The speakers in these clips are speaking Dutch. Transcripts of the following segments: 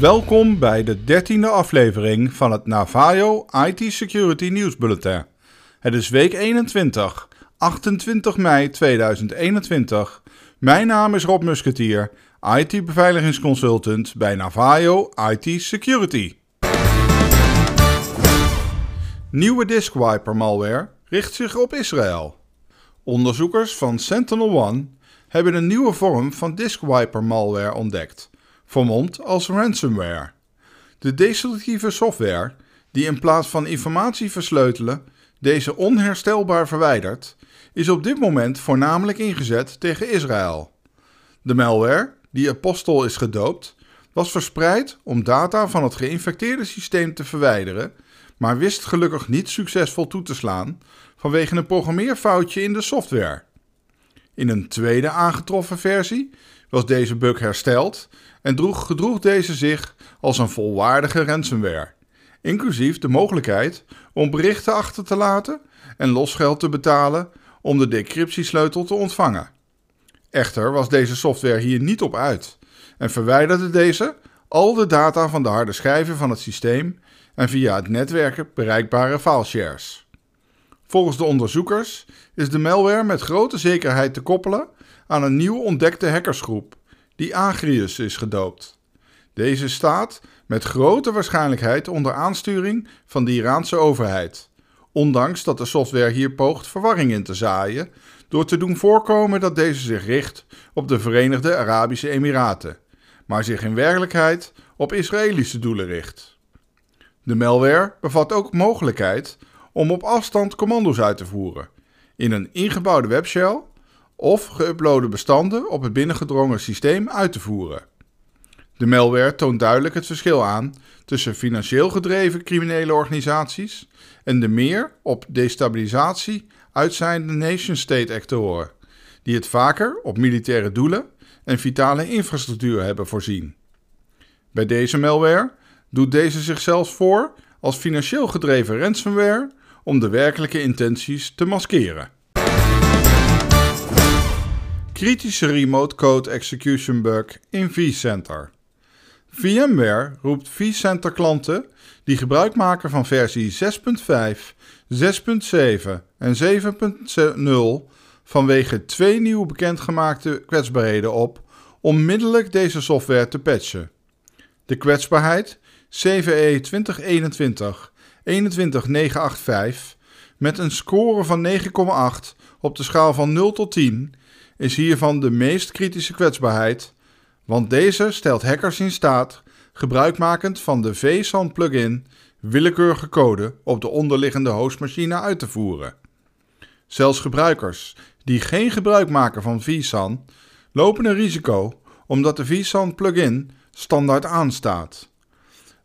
Welkom bij de dertiende aflevering van het Navajo IT Security News Bulletin. Het is week 21, 28 mei 2021. Mijn naam is Rob Musketier, IT-beveiligingsconsultant bij Navajo IT Security. Nieuwe diskwiper malware richt zich op Israël. Onderzoekers van SentinelOne hebben een nieuwe vorm van diskwiper malware ontdekt, vermomd als ransomware. De destructieve software, die in plaats van informatie versleutelen, deze onherstelbaar verwijdert, is op dit moment voornamelijk ingezet tegen Israël. De malware, die Apostel is gedoopt, was verspreid om data van het geïnfecteerde systeem te verwijderen, maar wist gelukkig niet succesvol toe te slaan vanwege een programmeerfoutje in de software. In een tweede aangetroffen versie was deze bug hersteld en droeg, gedroeg deze zich als een volwaardige ransomware, inclusief de mogelijkheid om berichten achter te laten en losgeld te betalen om de decryptiesleutel te ontvangen. Echter was deze software hier niet op uit en verwijderde deze al de data van de harde schijven van het systeem en via het netwerken bereikbare fileshares. Volgens de onderzoekers is de malware met grote zekerheid te koppelen aan een nieuw ontdekte hackersgroep, die Agrius is gedoopt. Deze staat met grote waarschijnlijkheid onder aansturing van de Iraanse overheid, ondanks dat de software hier poogt verwarring in te zaaien door te doen voorkomen dat deze zich richt op de Verenigde Arabische Emiraten, maar zich in werkelijkheid op Israëlische doelen richt. De malware bevat ook mogelijkheid om op afstand commando's uit te voeren in een ingebouwde webshell of geüploade bestanden op het binnengedrongen systeem uit te voeren. De malware toont duidelijk het verschil aan tussen financieel gedreven criminele organisaties en de meer op destabilisatie uitzijnde nation-state actoren, die het vaker op militaire doelen en vitale infrastructuur hebben voorzien. Bij deze malware doet deze zichzelf voor als financieel gedreven ransomware om de werkelijke intenties te maskeren. Kritische remote code execution bug in vCenter. VMware roept vCenter klanten die gebruik maken van versie 6.5, 6.7 en 7.0 vanwege twee nieuwe bekendgemaakte kwetsbaarheden op onmiddellijk deze software te patchen. De kwetsbaarheid CVE 2021 21985 met een score van 9,8 op de schaal van 0 tot 10 is hiervan de meest kritische kwetsbaarheid, want deze stelt hackers in staat gebruikmakend van de vSAN plugin willekeurige code op de onderliggende hostmachine uit te voeren. Zelfs gebruikers die geen gebruik maken van vSAN lopen een risico omdat de vSAN plugin standaard aanstaat.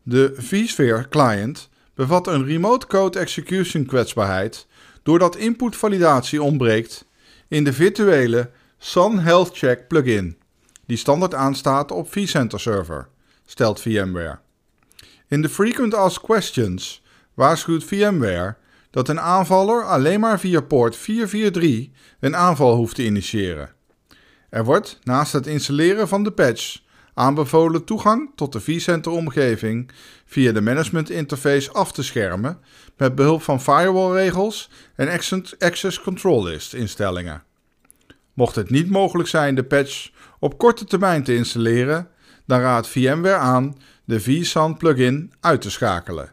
De vSphere client bevat een remote code execution kwetsbaarheid doordat inputvalidatie ontbreekt in de virtuele Sun Health Check plugin, die standaard aanstaat op vCenter server, stelt VMware. In de Frequent Asked Questions waarschuwt VMware dat een aanvaller alleen maar via poort 443 een aanval hoeft te initiëren. Er wordt naast het installeren van de patch aanbevolen toegang tot de vCenter-omgeving via de management interface af te schermen met behulp van firewall-regels en access control list instellingen. Mocht het niet mogelijk zijn de patch op korte termijn te installeren, dan raadt VMware aan de vSAN plugin uit te schakelen.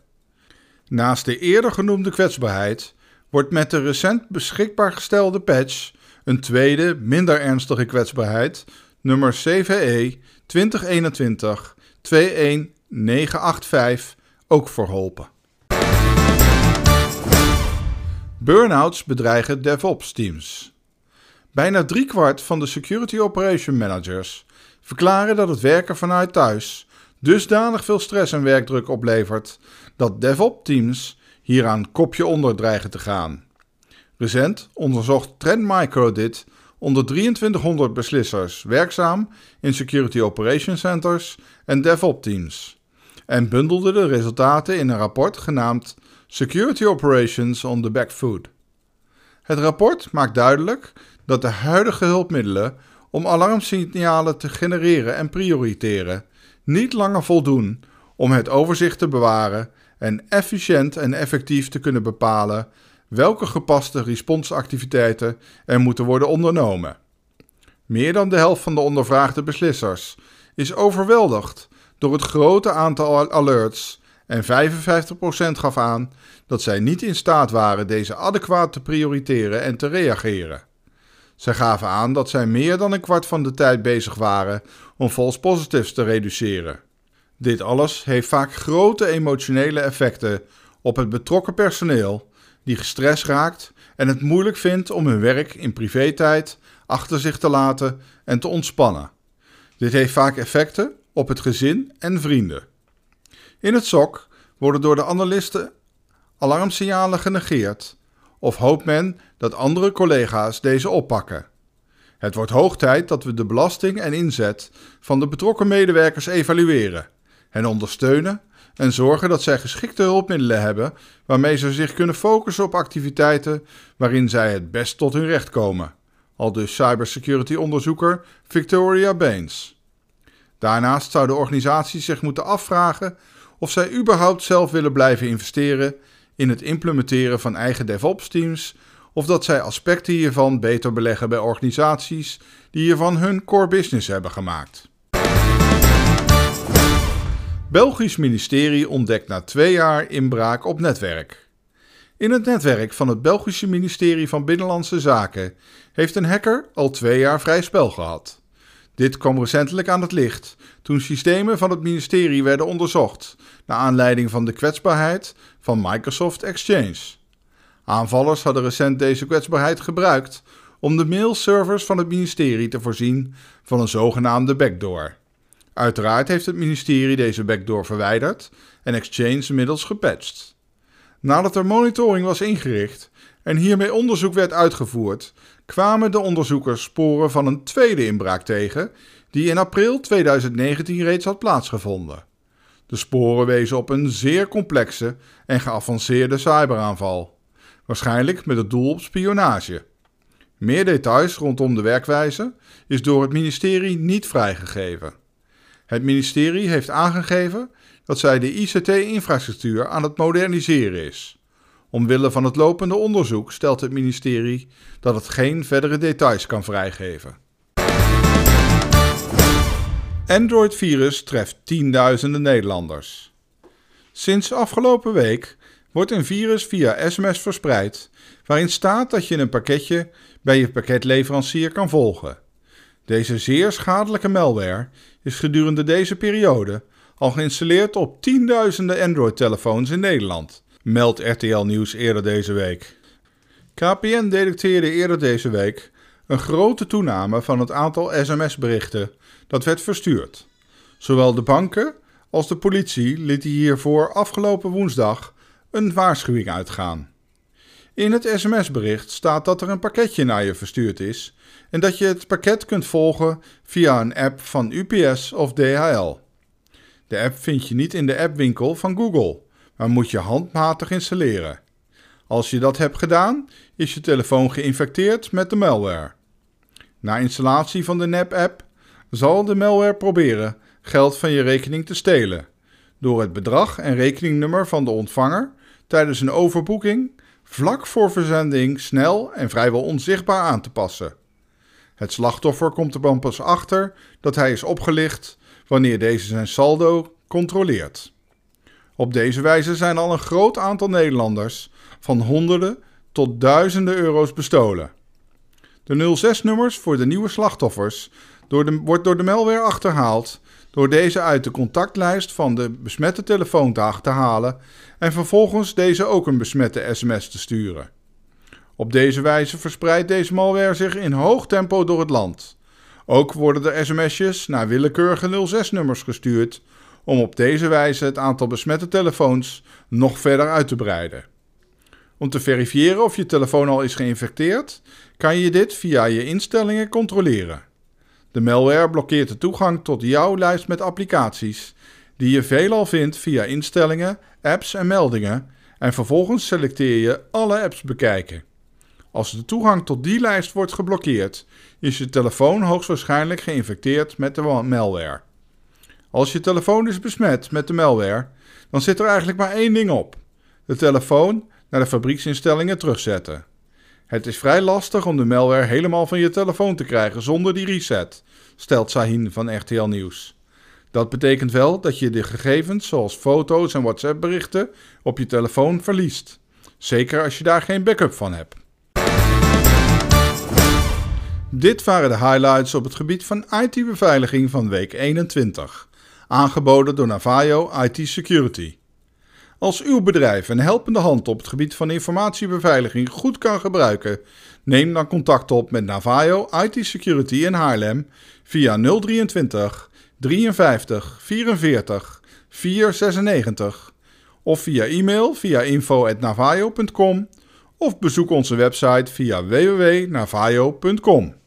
Naast de eerder genoemde kwetsbaarheid wordt met de recent beschikbaar gestelde patch een tweede, minder ernstige kwetsbaarheid, nummer CVE 2021 21985 ook verholpen. Burnouts bedreigen DevOps teams. Bijna driekwart van de Security Operation Managers verklaren dat het werken vanuit thuis dusdanig veel stress en werkdruk oplevert dat DevOps teams hieraan kopje onder dreigen te gaan. Recent onderzocht Trend Micro dit onder 2300 beslissers werkzaam in Security Operations Centers en DevOps teams en bundelde de resultaten in een rapport genaamd Security Operations on the Back Foot. Het rapport maakt duidelijk dat de huidige hulpmiddelen om alarmsignalen te genereren en prioriteren niet langer voldoen om het overzicht te bewaren en efficiënt en effectief te kunnen bepalen welke gepaste responsactiviteiten er moeten worden ondernomen. Meer dan de helft van de ondervraagde beslissers is overweldigd door het grote aantal alerts en 55% gaf aan dat zij niet in staat waren deze adequaat te prioriteren en te reageren. Zij gaven aan dat zij meer dan een kwart van de tijd bezig waren om false positives te reduceren. Dit alles heeft vaak grote emotionele effecten op het betrokken personeel, die gestrest raakt en het moeilijk vindt om hun werk in privé-tijd achter zich te laten en te ontspannen. Dit heeft vaak effecten op het gezin en vrienden. In het SOC worden door de analisten alarmsignalen genegeerd of hoopt men dat andere collega's deze oppakken. Het wordt hoog tijd dat we de belasting en inzet van de betrokken medewerkers evalueren, hen ondersteunen en zorgen dat zij geschikte hulpmiddelen hebben waarmee ze zich kunnen focussen op activiteiten waarin zij het best tot hun recht komen. Al dus cybersecurity onderzoeker Victoria Baines. Daarnaast zou de organisatie zich moeten afvragen of zij überhaupt zelf willen blijven investeren in het implementeren van eigen DevOps-teams of dat zij aspecten hiervan beter beleggen bij organisaties die hiervan hun core business hebben gemaakt. Belgisch ministerie ontdekt na twee jaar inbraak op netwerk. In het netwerk van het Belgische ministerie van Binnenlandse Zaken heeft een hacker al twee jaar vrij spel gehad. Dit kwam recentelijk aan het licht toen systemen van het ministerie werden onderzocht naar aanleiding van de kwetsbaarheid van Microsoft Exchange. Aanvallers hadden recent deze kwetsbaarheid gebruikt om de mailservers van het ministerie te voorzien van een zogenaamde backdoor. Uiteraard heeft het ministerie deze backdoor verwijderd en Exchange inmiddels gepatcht. Nadat er monitoring was ingericht en hiermee onderzoek werd uitgevoerd, kwamen de onderzoekers sporen van een tweede inbraak tegen, die in april 2019 reeds had plaatsgevonden. De sporen wezen op een zeer complexe en geavanceerde cyberaanval, waarschijnlijk met het doel op spionage. Meer details rondom de werkwijze is door het ministerie niet vrijgegeven. Het ministerie heeft aangegeven dat zij de ICT-infrastructuur aan het moderniseren is. Omwille van het lopende onderzoek stelt het ministerie dat het geen verdere details kan vrijgeven. Android-virus treft tienduizenden Nederlanders. Sinds afgelopen week wordt een virus via sms verspreid waarin staat dat je een pakketje bij je pakketleverancier kan volgen. Deze zeer schadelijke malware is gedurende deze periode al geïnstalleerd op tienduizenden Android-telefoons in Nederland, meldt RTL Nieuws eerder deze week. KPN detecteerde eerder deze week een grote toename van het aantal sms-berichten dat werd verstuurd. Zowel de banken als de politie lieten hiervoor afgelopen woensdag een waarschuwing uitgaan. In het sms-bericht staat dat er een pakketje naar je verstuurd is en dat je het pakket kunt volgen via een app van UPS of DHL. De app vind je niet in de appwinkel van Google, maar moet je handmatig installeren. Als je dat hebt gedaan, is je telefoon geïnfecteerd met de malware. Na installatie van de NAP-app zal de malware proberen geld van je rekening te stelen door het bedrag en rekeningnummer van de ontvanger tijdens een overboeking vlak voor verzending snel en vrijwel onzichtbaar aan te passen. Het slachtoffer komt er dan pas achter dat hij is opgelicht wanneer deze zijn saldo controleert. Op deze wijze zijn al een groot aantal Nederlanders van honderden tot duizenden euro's bestolen. De 06-nummers voor de nieuwe slachtoffers door de, wordt door de malware achterhaald door deze uit de contactlijst van de besmette telefoon te achterhalen en vervolgens deze ook een besmette sms te sturen. Op deze wijze verspreidt deze malware zich in hoog tempo door het land. Ook worden de sms'jes naar willekeurige 06-nummers gestuurd om op deze wijze het aantal besmette telefoons nog verder uit te breiden. Om te verifiëren of je telefoon al is geïnfecteerd, kan je dit via je instellingen controleren. De malware blokkeert de toegang tot jouw lijst met applicaties, die je veelal vindt via instellingen, apps en meldingen, en vervolgens selecteer je alle apps bekijken. Als de toegang tot die lijst wordt geblokkeerd, is je telefoon hoogstwaarschijnlijk geïnfecteerd met de malware. Als je telefoon is besmet met de malware, dan zit er eigenlijk maar één ding op: de telefoon naar de fabrieksinstellingen terugzetten. Het is vrij lastig om de malware helemaal van je telefoon te krijgen zonder die reset, stelt Sahin van RTL Nieuws. Dat betekent wel dat je de gegevens zoals foto's en WhatsApp-berichten op je telefoon verliest. Zeker als je daar geen backup van hebt. Dit waren de highlights op het gebied van IT-beveiliging van week 21, aangeboden door Navajo IT Security. Als uw bedrijf een helpende hand op het gebied van informatiebeveiliging goed kan gebruiken, neem dan contact op met Navajo IT Security in Haarlem via 023 53 44 496 of via e-mail via info@navajo.com of bezoek onze website via www.navajo.com.